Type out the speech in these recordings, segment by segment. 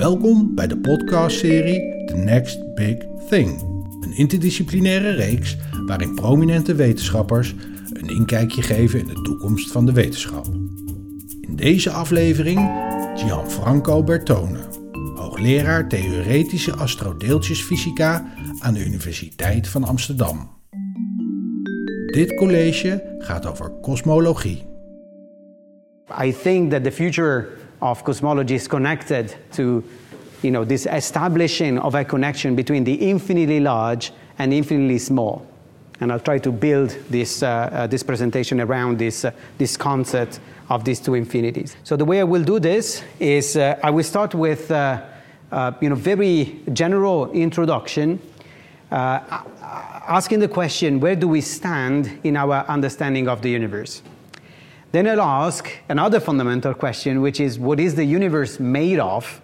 Welkom bij de podcastserie The Next Big Thing. Een interdisciplinaire reeks waarin prominente wetenschappers een inkijkje geven in de toekomst van de wetenschap. In deze aflevering Gianfranco Bertone, hoogleraar theoretische astrodeeltjesfysica aan de Universiteit van Amsterdam. Dit college gaat over kosmologie. I think that the future of cosmology is connected to you know, this establishing of a connection between the infinitely large and infinitely small. And I'll try to build this, uh, uh, this presentation around this, uh, this concept of these two infinities. So the way I will do this is uh, I will start with uh, uh, you know, very general introduction, asking the question, where do we stand in our understanding of the universe? Then I'll ask another fundamental question, which is what is the universe made of?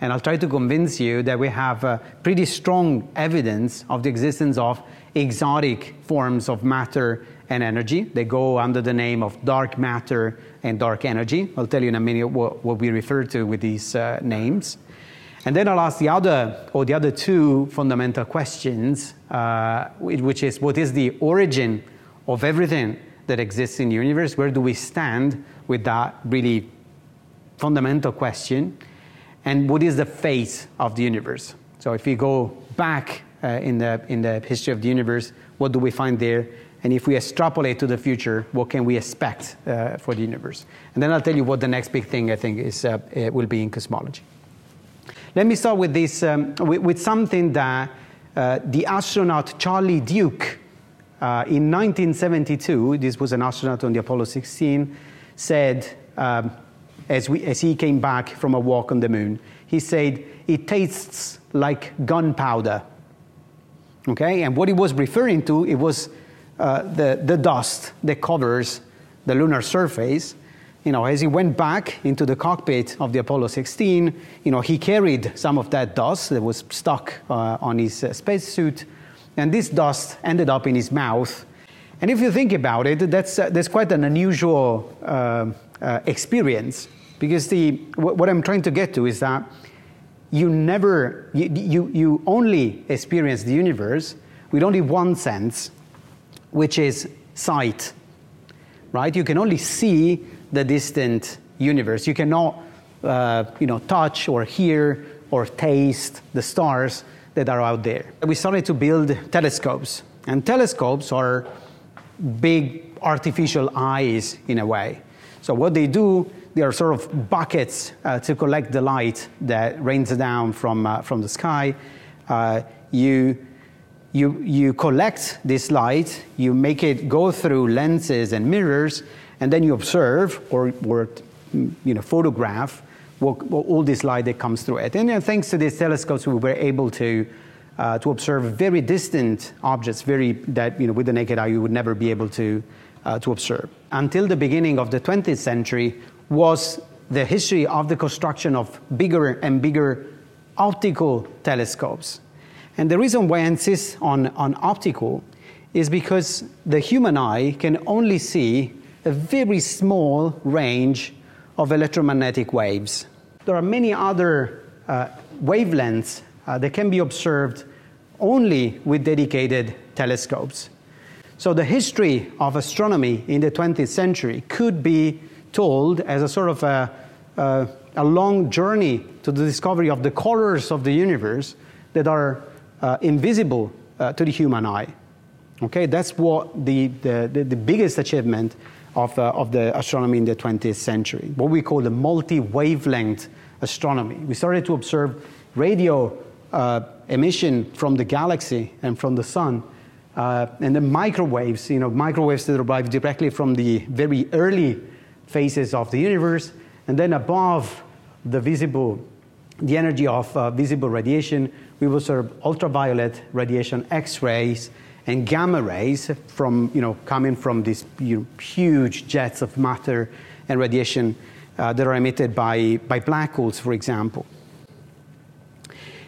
And I'll try to convince you that we have uh, pretty strong evidence of the existence of exotic forms of matter and energy. They go under the name of dark matter and dark energy. I'll tell you in a minute what, what we refer to with these uh, names. And then I'll ask the other, or the other two fundamental questions, uh, which is what is the origin of everything that exists in the universe? Where do we stand with that really fundamental question? And what is the fate of the universe? So if we go back uh, in, the, in the history of the universe, what do we find there? And if we extrapolate to the future, what can we expect uh, for the universe? And then I'll tell you what the next big thing I think is, uh, will be in cosmology. Let me start with this, um, with, with, something that uh, the astronaut Charlie Duke uh, in 1972, this was an astronaut on the Apollo 16, said, um, as, we, as he came back from a walk on the moon, he said, It tastes like gunpowder. Okay, and what he was referring to, it was uh, the, the dust that covers the lunar surface. You know, as he went back into the cockpit of the Apollo 16, you know, he carried some of that dust that was stuck uh, on his uh, spacesuit and this dust ended up in his mouth. And if you think about it, that's, uh, that's quite an unusual uh, uh, experience because the, what I'm trying to get to is that you never, you, you, you only experience the universe with only one sense, which is sight, right? You can only see the distant universe. You cannot, uh, you know, touch or hear or taste the stars that are out there. We started to build telescopes, and telescopes are big artificial eyes in a way. So, what they do, they are sort of buckets uh, to collect the light that rains down from, uh, from the sky. Uh, you, you, you collect this light, you make it go through lenses and mirrors, and then you observe or, or you know, photograph all this light that comes through it. And thanks to these telescopes, we were able to uh, to observe very distant objects, very that you know with the naked eye you would never be able to uh, to observe. Until the beginning of the 20th century was the history of the construction of bigger and bigger optical telescopes. And the reason why I insist on, on optical is because the human eye can only see a very small range of electromagnetic waves. There are many other uh, wavelengths uh, that can be observed only with dedicated telescopes. So the history of astronomy in the 20th century could be told as a sort of a, a, a long journey to the discovery of the colors of the universe that are uh, invisible uh, to the human eye. Okay, that's what the, the, the, the biggest achievement of, uh, of the astronomy in the 20th century, what we call the multi wavelength astronomy. We started to observe radio uh, emission from the galaxy and from the sun. Uh, and the microwaves, you know, microwaves that arrive directly from the very early phases of the universe, and then above the visible, the energy of uh, visible radiation, we will observe ultraviolet radiation, X-rays, and gamma rays from, you know, coming from these you know, huge jets of matter and radiation uh, that are emitted by, by black holes, for example.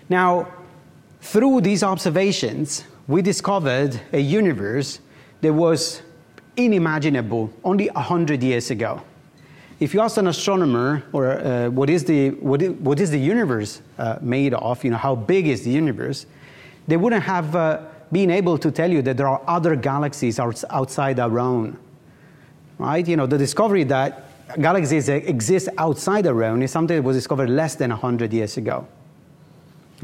Now, through these observations, we discovered a universe that was unimaginable only 100 years ago. if you ask an astronomer or uh, what, is the, what, is, what is the universe uh, made of, you know, how big is the universe, they wouldn't have been able to tell you that there are other galaxies outside our own. Right? You know, the discovery that galaxies exist outside our own is something that was discovered less than 100 years ago.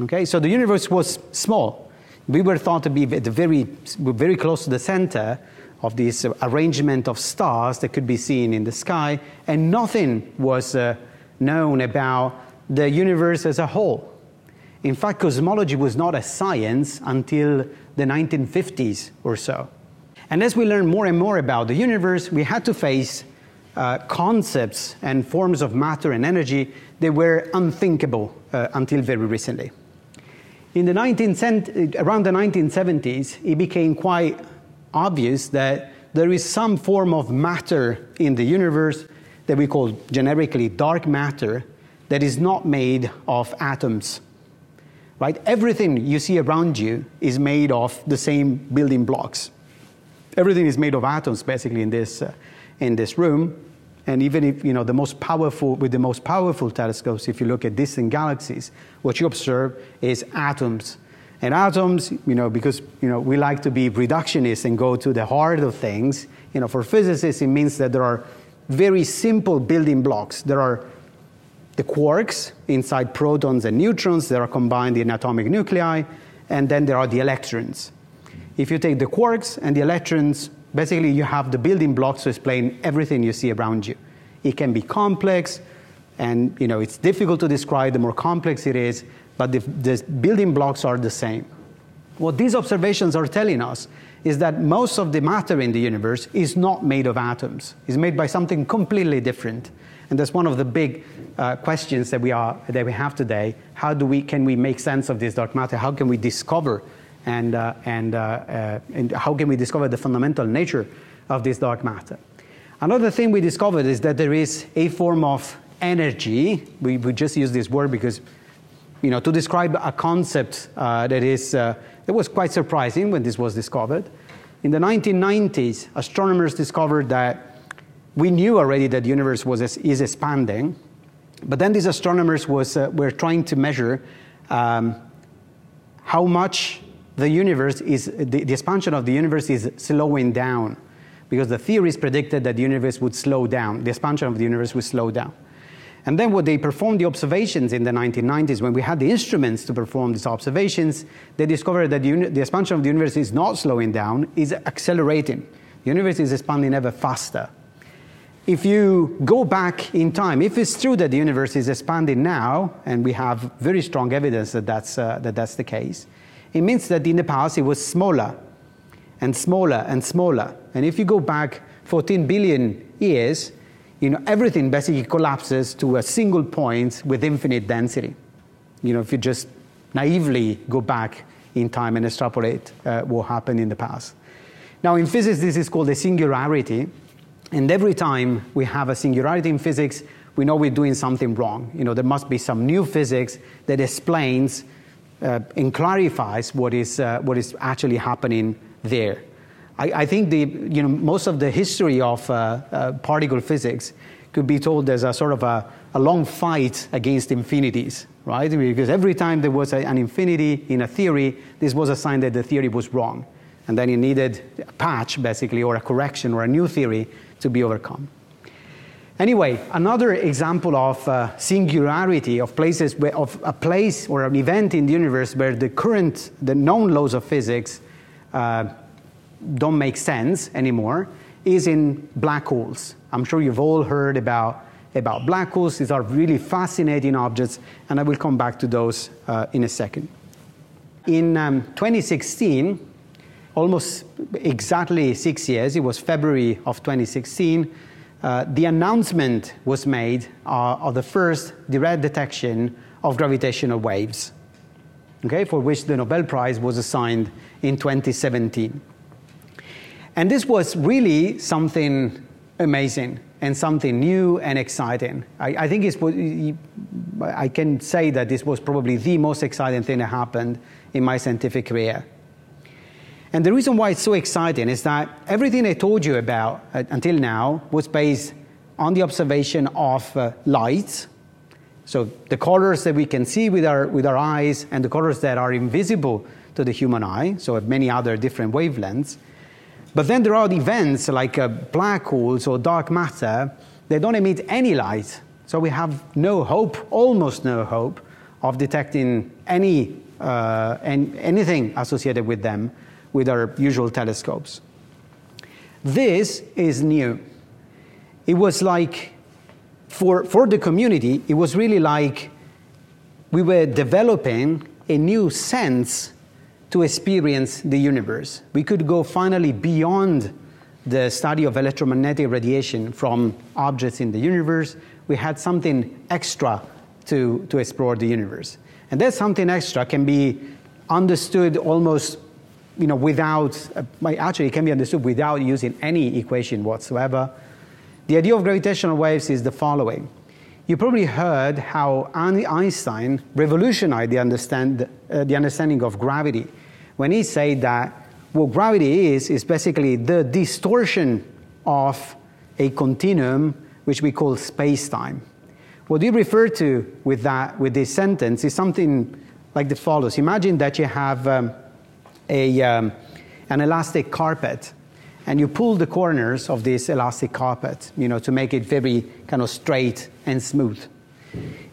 Okay, so the universe was small. We were thought to be very, very close to the center, of this arrangement of stars that could be seen in the sky, and nothing was uh, known about the universe as a whole. In fact, cosmology was not a science until the 1950s or so. And as we learn more and more about the universe, we had to face uh, concepts and forms of matter and energy that were unthinkable uh, until very recently. In the 19, around the 1970s, it became quite obvious that there is some form of matter in the universe that we call generically dark matter that is not made of atoms. Right? Everything you see around you is made of the same building blocks. Everything is made of atoms basically in this, uh, in this room. And even if, you know, the most powerful, with the most powerful telescopes, if you look at distant galaxies, what you observe is atoms and atoms, you know, because you know, we like to be reductionists and go to the heart of things, you know, for physicists, it means that there are very simple building blocks. There are the quarks inside protons and neutrons that are combined in atomic nuclei, and then there are the electrons. If you take the quarks and the electrons, basically you have the building blocks to explain everything you see around you. It can be complex, and you know, it's difficult to describe. The more complex it is, but the, the building blocks are the same. What these observations are telling us is that most of the matter in the universe is not made of atoms. It's made by something completely different. And that's one of the big uh, questions that we, are, that we have today. How do we, can we make sense of this dark matter? How can we discover and, uh, and, uh, uh and how can we discover the fundamental nature of this dark matter? Another thing we discovered is that there is a form of energy. We, we just use this word because you know, to describe a concept uh, that, is, uh, that was quite surprising when this was discovered. In the 1990s, astronomers discovered that we knew already that the universe was, is expanding, but then these astronomers was, uh, were trying to measure um, how much the universe is, the, the expansion of the universe is slowing down, because the theories predicted that the universe would slow down, the expansion of the universe would slow down. And then when they performed the observations in the 1990s, when we had the instruments to perform these observations, they discovered that the, the expansion of the universe is not slowing down, is accelerating. The universe is expanding ever faster. If you go back in time, if it's true that the universe is expanding now, and we have very strong evidence that that's, uh, that that's the case, it means that in the past it was smaller and smaller and smaller. And if you go back 14 billion years, you know, everything basically collapses to a single point with infinite density. You know, if you just naively go back in time and extrapolate uh, what happened in the past. Now, in physics, this is called a singularity. And every time we have a singularity in physics, we know we're doing something wrong. You know, there must be some new physics that explains uh, and clarifies what is, uh, what is actually happening there. I, I, think the, you know, most of the history of uh, uh, particle physics could be told as a sort of a, a, long fight against infinities, right? Because every time there was a, an infinity in a theory, this was a sign that the theory was wrong. And then you needed a patch, basically, or a correction or a new theory to be overcome. Anyway, another example of uh, singularity of places where, of a place or an event in the universe where the current, the known laws of physics uh, don't make sense anymore is in black holes. I'm sure you've all heard about, about black holes. These are really fascinating objects, and I will come back to those uh, in a second. In um, 2016, almost exactly six years, it was February of 2016, uh, the announcement was made uh, of the first direct detection of gravitational waves, okay, for which the Nobel Prize was assigned in 2017. And this was really something amazing and something new and exciting. I, I think it's, I can say that this was probably the most exciting thing that happened in my scientific career. And the reason why it's so exciting is that everything I told you about uh, until now was based on the observation of uh, light, so the colors that we can see with our, with our eyes and the colors that are invisible to the human eye, so many other different wavelengths. But then there are events like uh, black holes or dark matter that don't emit any light. So we have no hope, almost no hope, of detecting any, uh, anything associated with them with our usual telescopes. This is new. It was like, for, for the community, it was really like we were developing a new sense to experience the universe. We could go finally beyond the study of electromagnetic radiation from objects in the universe. We had something extra to, to explore the universe. And that something extra can be understood almost you know, without, uh, actually it can be understood without using any equation whatsoever. The idea of gravitational waves is the following. You probably heard how Einstein revolutionized the, understand, uh, the understanding of gravity when he said that what gravity is, is basically the distortion of a continuum which we call space-time. What he referred to with, that, with this sentence is something like the follows. Imagine that you have um, a, um, an elastic carpet and you pull the corners of this elastic carpet, you know, to make it very kind of straight and smooth.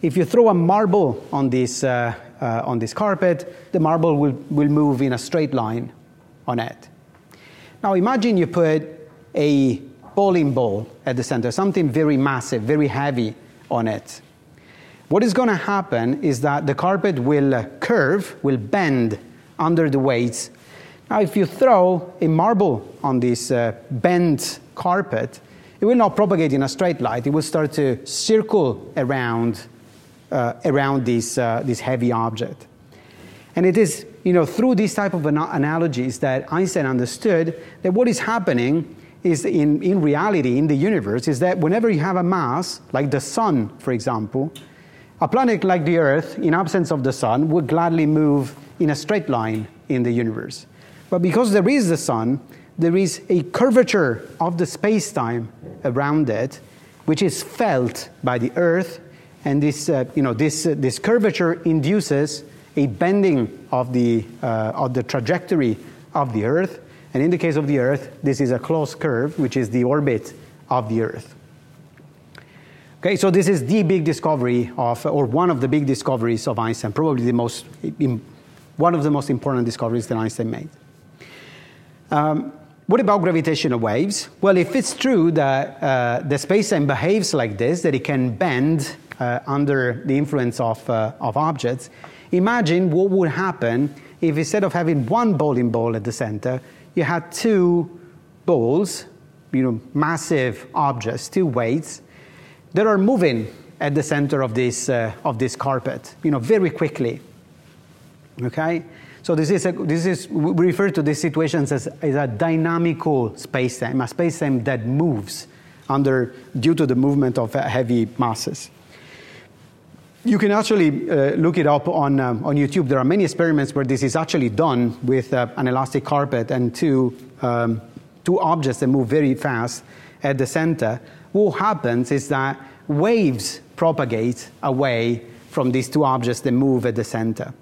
If you throw a marble on this, uh, uh, on this carpet, the marble will, will move in a straight line on it. Now imagine you put a bowling ball at the center, something very massive, very heavy on it. What is going to happen is that the carpet will curve, will bend under the weights. Now, if you throw a marble on this uh, bent carpet, it will not propagate in a straight line. It will start to circle around, uh, around this, uh, this heavy object. And it is you know, through these type of analogies that Einstein understood that what is happening is in, in reality, in the universe, is that whenever you have a mass, like the sun, for example, a planet like the Earth, in absence of the sun, would gladly move in a straight line in the universe. But because there is the sun, there is a curvature of the space time around it, which is felt by the Earth. And this, uh, you know, this, uh, this curvature induces a bending of the, uh, of the trajectory of the Earth. And in the case of the Earth, this is a closed curve, which is the orbit of the Earth. Okay, so this is the big discovery of, or one of the big discoveries of Einstein, probably the most, one of the most important discoveries that Einstein made. Um, what about gravitational waves? Well, if it's true that uh, the space-time behaves like this, that it can bend uh, under the influence of, uh, of objects, imagine what would happen if instead of having one bowling ball at the center, you had two balls, you know, massive objects, two weights, that are moving at the center of this, uh, of this carpet, you know, very quickly. Okay? So this is, a, this is we refer to these situations as, as a dynamical spacetime, a spacetime that moves under, due to the movement of heavy masses. You can actually uh, look it up on, um, on YouTube. There are many experiments where this is actually done with uh, an elastic carpet and two, um, two objects that move very fast at the center. What happens is that waves propagate away from these two objects that move at the center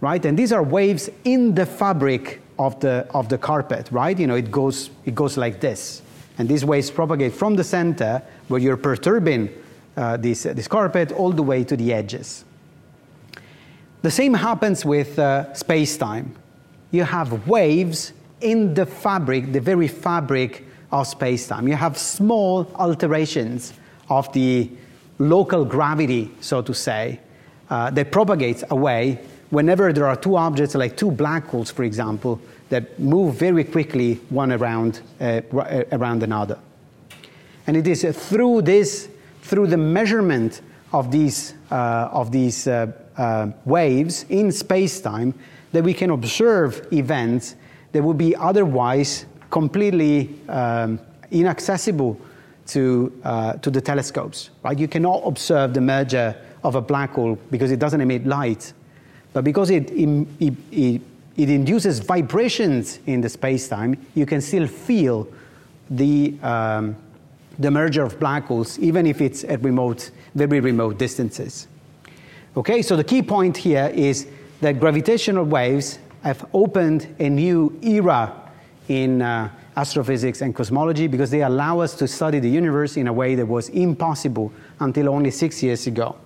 right? And these are waves in the fabric of the, of the carpet, right? You know, it goes, it goes like this. And these waves propagate from the center, where you're perturbing uh, this, uh, this carpet, all the way to the edges. The same happens with uh, space-time. You have waves in the fabric, the very fabric of space-time. You have small alterations of the local gravity, so to say, uh, that propagates away whenever there are two objects, like two black holes, for example, that move very quickly one around, uh, uh around another. And it is through this, through the measurement of these, uh, of these uh, uh, waves in space-time, that we can observe events that would be otherwise completely um, inaccessible to, uh, to the telescopes. Right? You cannot observe the merger of a black hole because it doesn't emit light but because it, it, it, it induces vibrations in the space-time, you can still feel the, um, the merger of black holes, even if it's at remote, very remote distances. Okay, so the key point here is that gravitational waves have opened a new era in uh, astrophysics and cosmology because they allow us to study the universe in a way that was impossible until only six years ago.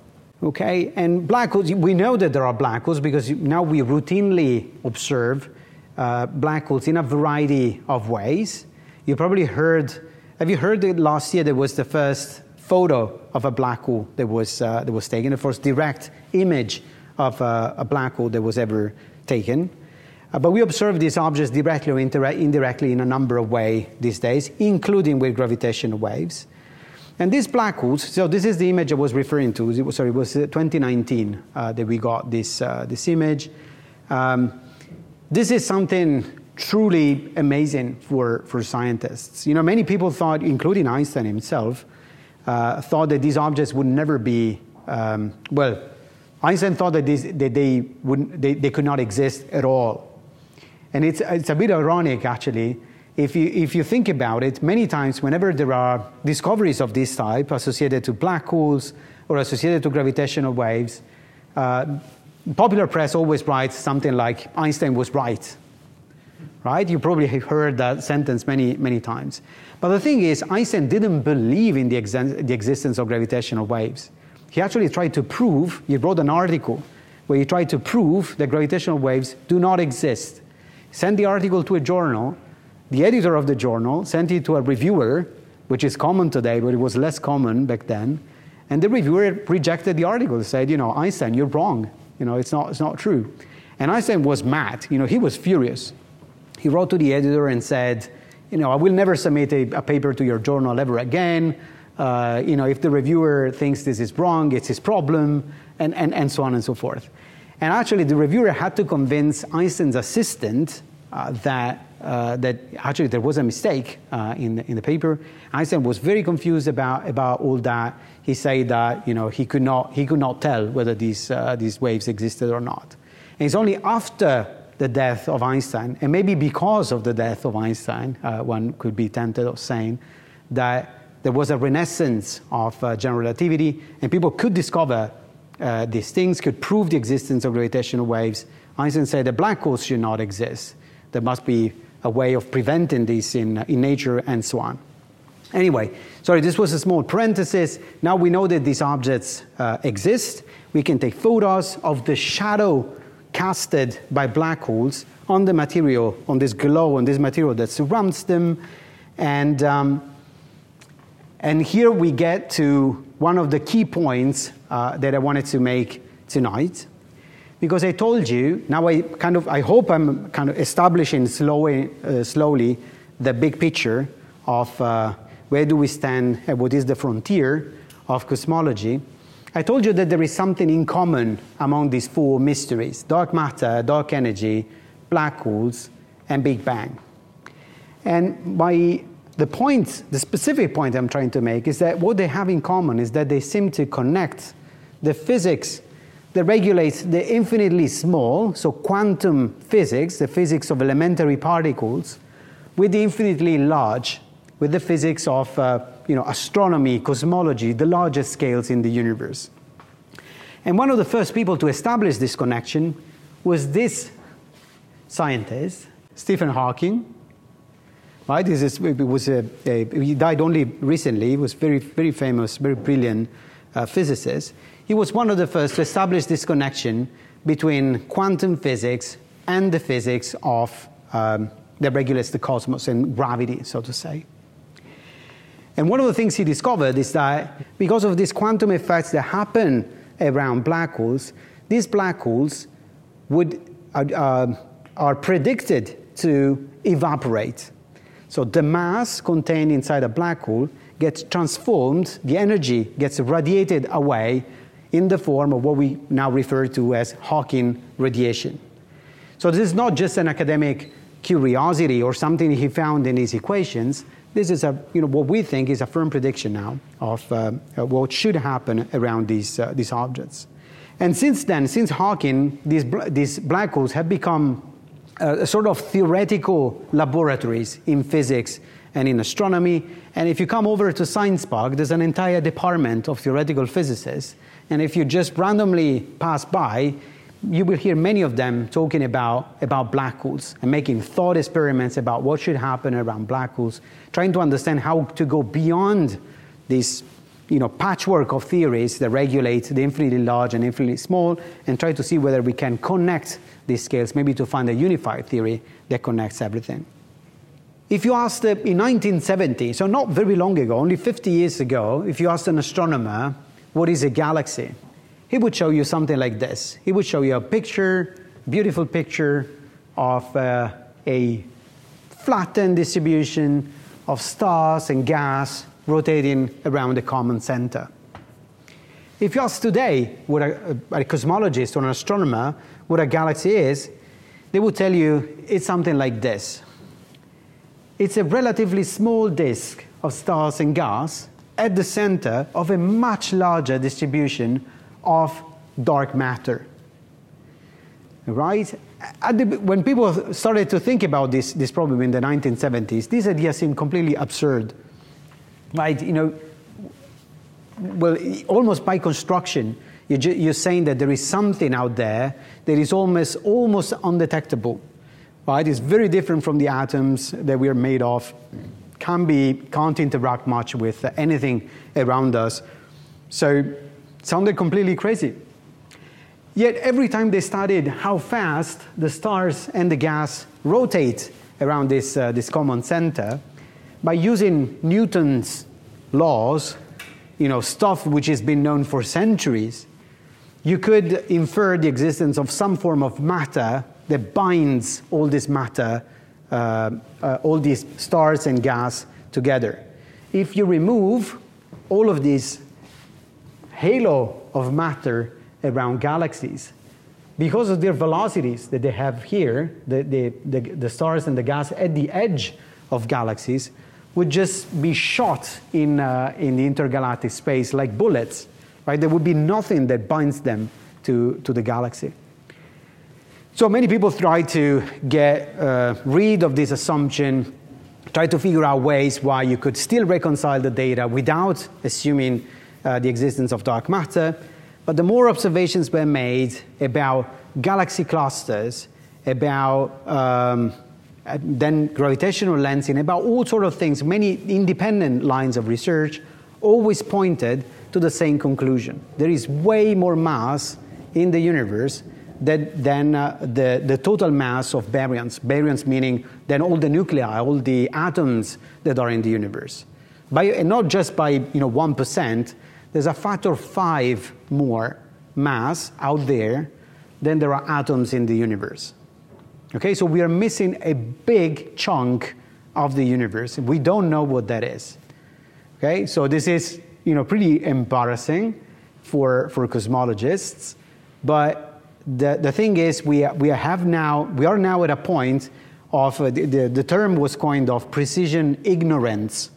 Okay, and black holes, we know that there are black holes because now we routinely observe uh, black holes in a variety of ways. You probably heard, have you heard that last year there was the first photo of a black hole that was, uh, that was taken, the first direct image of uh, a black hole that was ever taken. Uh, but we observe these objects directly or indirectly in a number of ways these days, including with gravitational waves. And these black holes, so this is the image I was referring to. It was, sorry, it was uh, 2019 uh, that we got this, uh, this image. Um, this is something truly amazing for, for scientists. You know, many people thought, including Einstein himself, uh, thought that these objects would never be, um, well, Einstein thought that, these, that they, would, they, they could not exist at all. And it's, it's a bit ironic, actually. If you, if you think about it, many times whenever there are discoveries of this type associated to black holes or associated to gravitational waves, uh, popular press always writes something like Einstein was right. Right? You probably have heard that sentence many, many times. But the thing is, Einstein didn't believe in the, ex- the existence of gravitational waves. He actually tried to prove, he wrote an article where he tried to prove that gravitational waves do not exist sent the article to a journal. The editor of the journal sent it to a reviewer, which is common today, but it was less common back then. And the reviewer rejected the article, said, you know, Einstein, you're wrong. You know, it's not, it's not true. And Einstein was mad. You know, he was furious. He wrote to the editor and said, you know, I will never submit a, a paper to your journal ever again. Uh, you know, if the reviewer thinks this is wrong, it's his problem, and, and, and so on and so forth. And actually, the reviewer had to convince Einstein's assistant that, uh, that actually there was a mistake uh, in, the, in the paper. Einstein was very confused about, about all that. He said that you know, he, could not, he could not tell whether these, uh, these waves existed or not. And it's only after the death of Einstein, and maybe because of the death of Einstein, uh, one could be tempted of saying, that there was a renaissance of uh, general relativity, and people could discover uh, these things could prove the existence of gravitational waves. Einstein said that black holes should not exist. There must be a way of preventing this in, in nature and so on. Anyway, sorry, this was a small parenthesis. Now we know that these objects uh, exist. We can take photos of the shadow casted by black holes on the material, on this glow, on this material that surrounds them. And, um, and here we get to one of the key points uh, that I wanted to make tonight. Because I told you, now I kind of, I hope I'm kind of establishing slowly, uh, slowly the big picture of uh, where do we stand and what is the frontier of cosmology. I told you that there is something in common among these four mysteries dark matter, dark energy, black holes, and Big Bang. And my the point, the specific point I'm trying to make is that what they have in common is that they seem to connect the physics that regulates the infinitely small, so quantum physics, the physics of elementary particles, with the infinitely large, with the physics of uh, you know, astronomy, cosmology, the largest scales in the universe. And one of the first people to establish this connection was this scientist, Stephen Hawking, Right? This is, it was a, a, he died only recently. He was very, very famous, very brilliant uh, physicist. He was one of the first to establish this connection between quantum physics and the physics of um, that regulates the cosmos and gravity, so to say. And one of the things he discovered is that because of these quantum effects that happen around black holes, these black holes would, uh, uh, are predicted to evaporate so the mass contained inside a black hole gets transformed, the energy gets radiated away in the form of what we now refer to as Hawking radiation. So this is not just an academic curiosity or something he found in his equations. This is a, you know, what we think is a firm prediction now of uh, what should happen around these, uh, these objects. And since then, since Hawking, these, these black holes have become uh, sort of theoretical laboratories in physics and in astronomy. And if you come over to Science Park, there's an entire department of theoretical physicists. And if you just randomly pass by, you will hear many of them talking about, about black holes and making thought experiments about what should happen around black holes, trying to understand how to go beyond this you know, patchwork of theories that regulate the infinitely large and infinitely small and try to see whether we can connect these scales, maybe to find a unified theory that connects everything. If you asked uh, in 1970, so not very long ago, only 50 years ago, if you asked an astronomer what is a galaxy, he would show you something like this. He would show you a picture, beautiful picture of uh, a flattened distribution of stars and gas rotating around a common center. If you ask today what a, a, cosmologist or an astronomer what a galaxy is, they would tell you it's something like this. It's a relatively small disk of stars and gas at the center of a much larger distribution of dark matter. Right? The, when people started to think about this, this problem in the 1970s, this idea seemed completely absurd. Right? You know, well, almost by construction, you're, you're saying that there is something out there that is almost, almost undetectable. Right? It's very different from the atoms that we are made of. Can be, can't interact much with anything around us. So sounded completely crazy. Yet every time they studied how fast the stars and the gas rotate around this, uh, this common center, by using Newton's laws, you know, stuff which has been known for centuries, you could infer the existence of some form of matter that binds all this matter, all these stars and gas together. If you remove all of this halo of matter around galaxies. Because of their velocities that they have here, the, the, the, the stars and the gas at the edge of galaxies would just be shot in, uh, in the intergalactic space like bullets. Right? There would be nothing that binds them to, to the galaxy. So many people try to get uh, rid of this assumption, try to figure out ways why you could still reconcile the data without assuming uh, the existence of dark matter. But the more observations were made about galaxy clusters, about um, uh, then gravitational lensing, about all sort of things, many independent lines of research always pointed to the same conclusion. There is way more mass in the universe than uh, the, the total mass of baryons. Baryons meaning than all the nuclei, all the atoms that are in the universe. By, and not just by you know, 1%, there's a factor five more mass out there than there are atoms in the universe. Okay, so we are missing a big chunk of the universe. We don't know what that is. Okay, so this is you know pretty embarrassing for for cosmologists, but the, the thing is we we have now we are now at a point of uh, the, the, the term was coined of precision ignorance,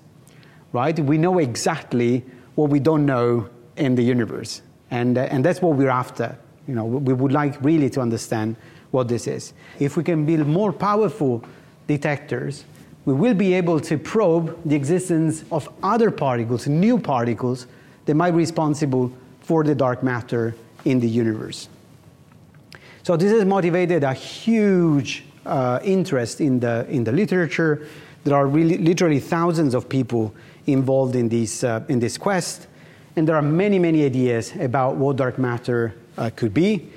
right? We know exactly what we don't know in the universe. And, uh, and that's what we're after. You know, we would like really to understand what this is. If we can build more powerful detectors, we will be able to probe the existence of other particles, new particles, that might be responsible for the dark matter in the universe. So this has motivated a huge uh, interest in the, in the literature. There are really, literally thousands of people involved in this, uh, in this quest. And there are many, many ideas about what dark matter uh, could be.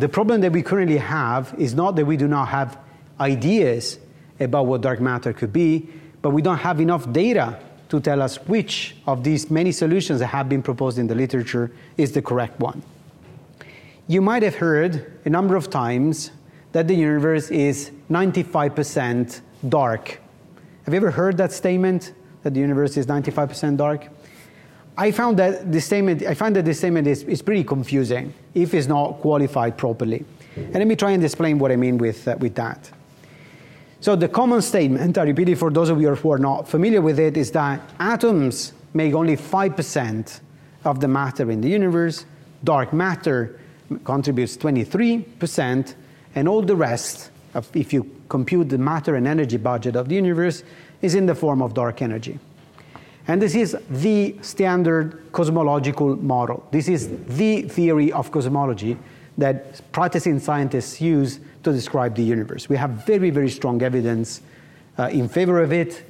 The problem that we currently have is not that we do not have ideas about what dark matter could be, but we don't have enough data to tell us which of these many solutions that have been proposed in the literature is the correct one. You might have heard a number of times that the universe is 95% dark. Have you ever heard that statement? that the universe is 95% dark. I found that this statement, I find that this statement is, is pretty confusing if it's not qualified properly. And let me try and explain what I mean with, uh, with that. So the common statement, I repeat it for those of you who are not familiar with it, is that atoms make only 5% of the matter in the universe, dark matter contributes 23%, and all the rest, if you compute the matter and energy budget of the universe, is in the form of dark energy. And this is the standard cosmological model. This is the theory of cosmology that practicing scientists use to describe the universe. We have very, very strong evidence uh, in favor of it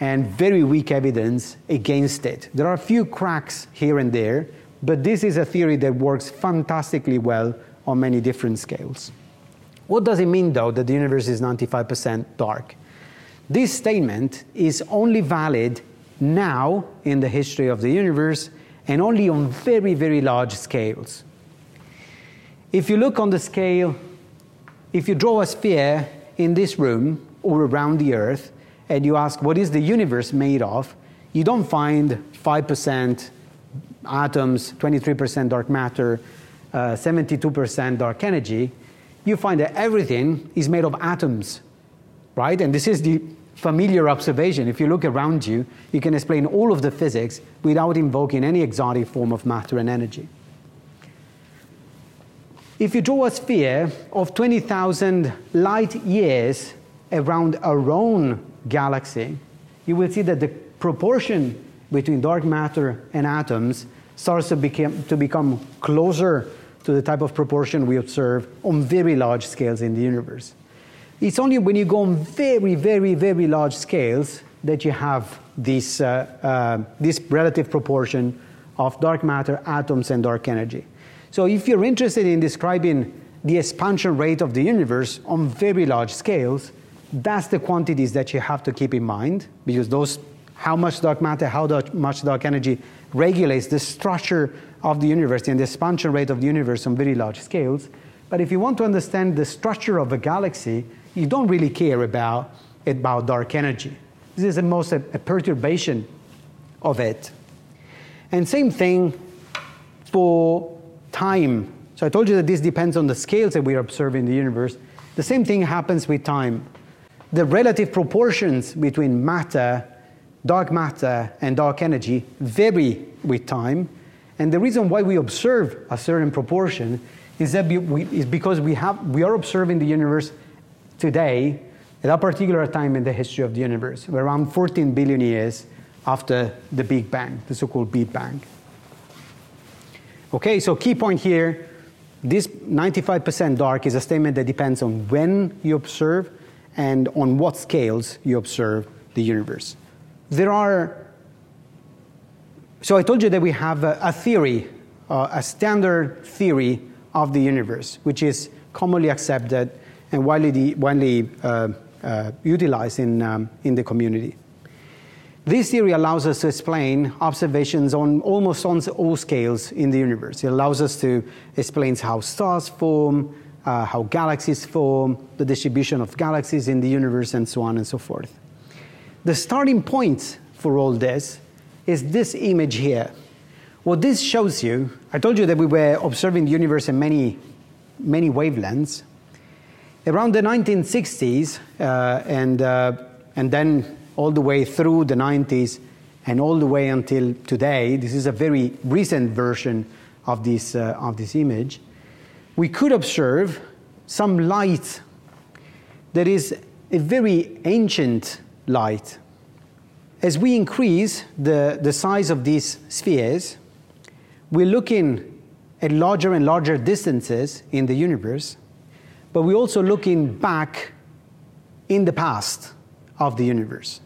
and very weak evidence against it. There are a few cracks here and there, but this is a theory that works fantastically well on many different scales. What does it mean, though, that the universe is 95% dark? This statement is only valid now in the history of the universe and only on very, very large scales. If you look on the scale, if you draw a sphere in this room or around the Earth, and you ask what is the universe made of, you don't find 5% atoms, 23% dark matter, uh, 72% dark energy. You find that everything is made of atoms, right? And this is the familiar observation. If you look around you, you can explain all of the physics without invoking any exotic form of matter and energy. If you draw a sphere of 20,000 light years around our own galaxy, you will see that the proportion between dark matter and atoms starts to become, to become closer to the type of proportion we observe on very large scales in the universe. It's only when you go on very, very, very large scales that you have this, uh, uh, this relative proportion of dark matter, atoms, and dark energy. So if you're interested in describing the expansion rate of the universe on very large scales, that's the quantities that you have to keep in mind because those how much dark matter, how much dark energy regulates the structure of the universe and the expansion rate of the universe on very large scales. But if you want to understand the structure of a galaxy, you don't really care about, about dark energy. This is the most a, a perturbation of it. And same thing for time. So I told you that this depends on the scales that we are observing in the universe. The same thing happens with time. The relative proportions between matter, dark matter, and dark energy vary with time. And the reason why we observe a certain proportion is that we, is because we, have, we are observing the universe today at a particular time in the history of the universe, around 14 billion years after the Big Bang, the so-called Big Bang. Okay, so key point here, this 95% dark is a statement that depends on when you observe and on what scales you observe the universe. There are, so I told you that we have a, a theory, uh, a standard theory of the universe, which is commonly accepted and widely, widely uh, uh, utilized in, um, in the community. This theory allows us to explain observations on almost on all scales in the universe. It allows us to explain how stars form, uh, how galaxies form, the distribution of galaxies in the universe, and so on and so forth. The starting point for all this is this image here. What this shows you, I told you that we were observing the universe in many, many wavelengths. Around the 1960s, uh, and, uh, and then all the way through the 90s and all the way until today, this is a very recent version of this, uh, of this image, we could observe some light that is a very ancient light. As we increase the, the size of these spheres, we're looking at larger and larger distances in the universe, but we're also looking back in the past of the universe.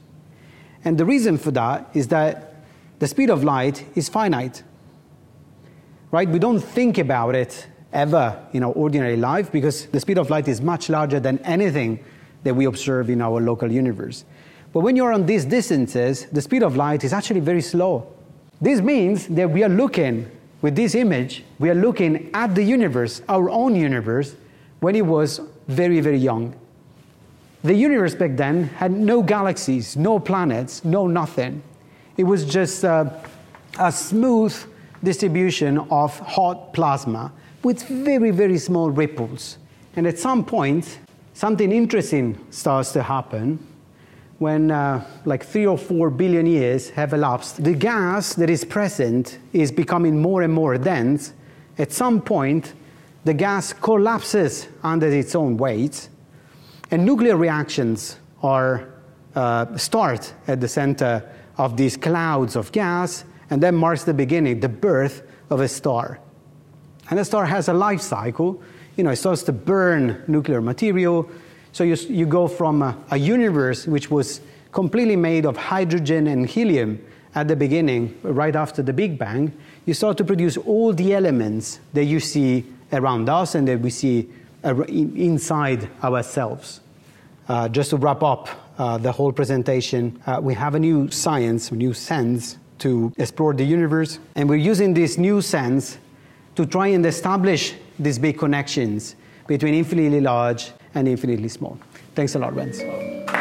And the reason for that is that the speed of light is finite. Right? We don't think about it ever in our ordinary life because the speed of light is much larger than anything that we observe in our local universe. But when you're on these distances, the speed of light is actually very slow. This means that we are looking, with this image, we are looking at the universe, our own universe, when it was very, very young. The universe back then had no galaxies, no planets, no nothing. It was just uh, a smooth distribution of hot plasma with very, very small ripples. And at some point, something interesting starts to happen when uh, like three or four billion years have elapsed. The gas that is present is becoming more and more dense. At some point, the gas collapses under its own weight, and nuclear reactions are uh, start at the center of these clouds of gas, and then marks the beginning, the birth of a star. And a star has a life cycle. You know, it starts to burn nuclear material. So you, you go from a, a universe which was completely made of hydrogen and helium at the beginning, right after the Big Bang, you start to produce all the elements that you see around us and that we see inside ourselves. Uh, just to wrap up uh, the whole presentation, uh, we have a new science, a new sense to explore the universe, and we're using this new sense to try and establish these big connections between infinitely large and infinitely small. Thanks a lot, Vance.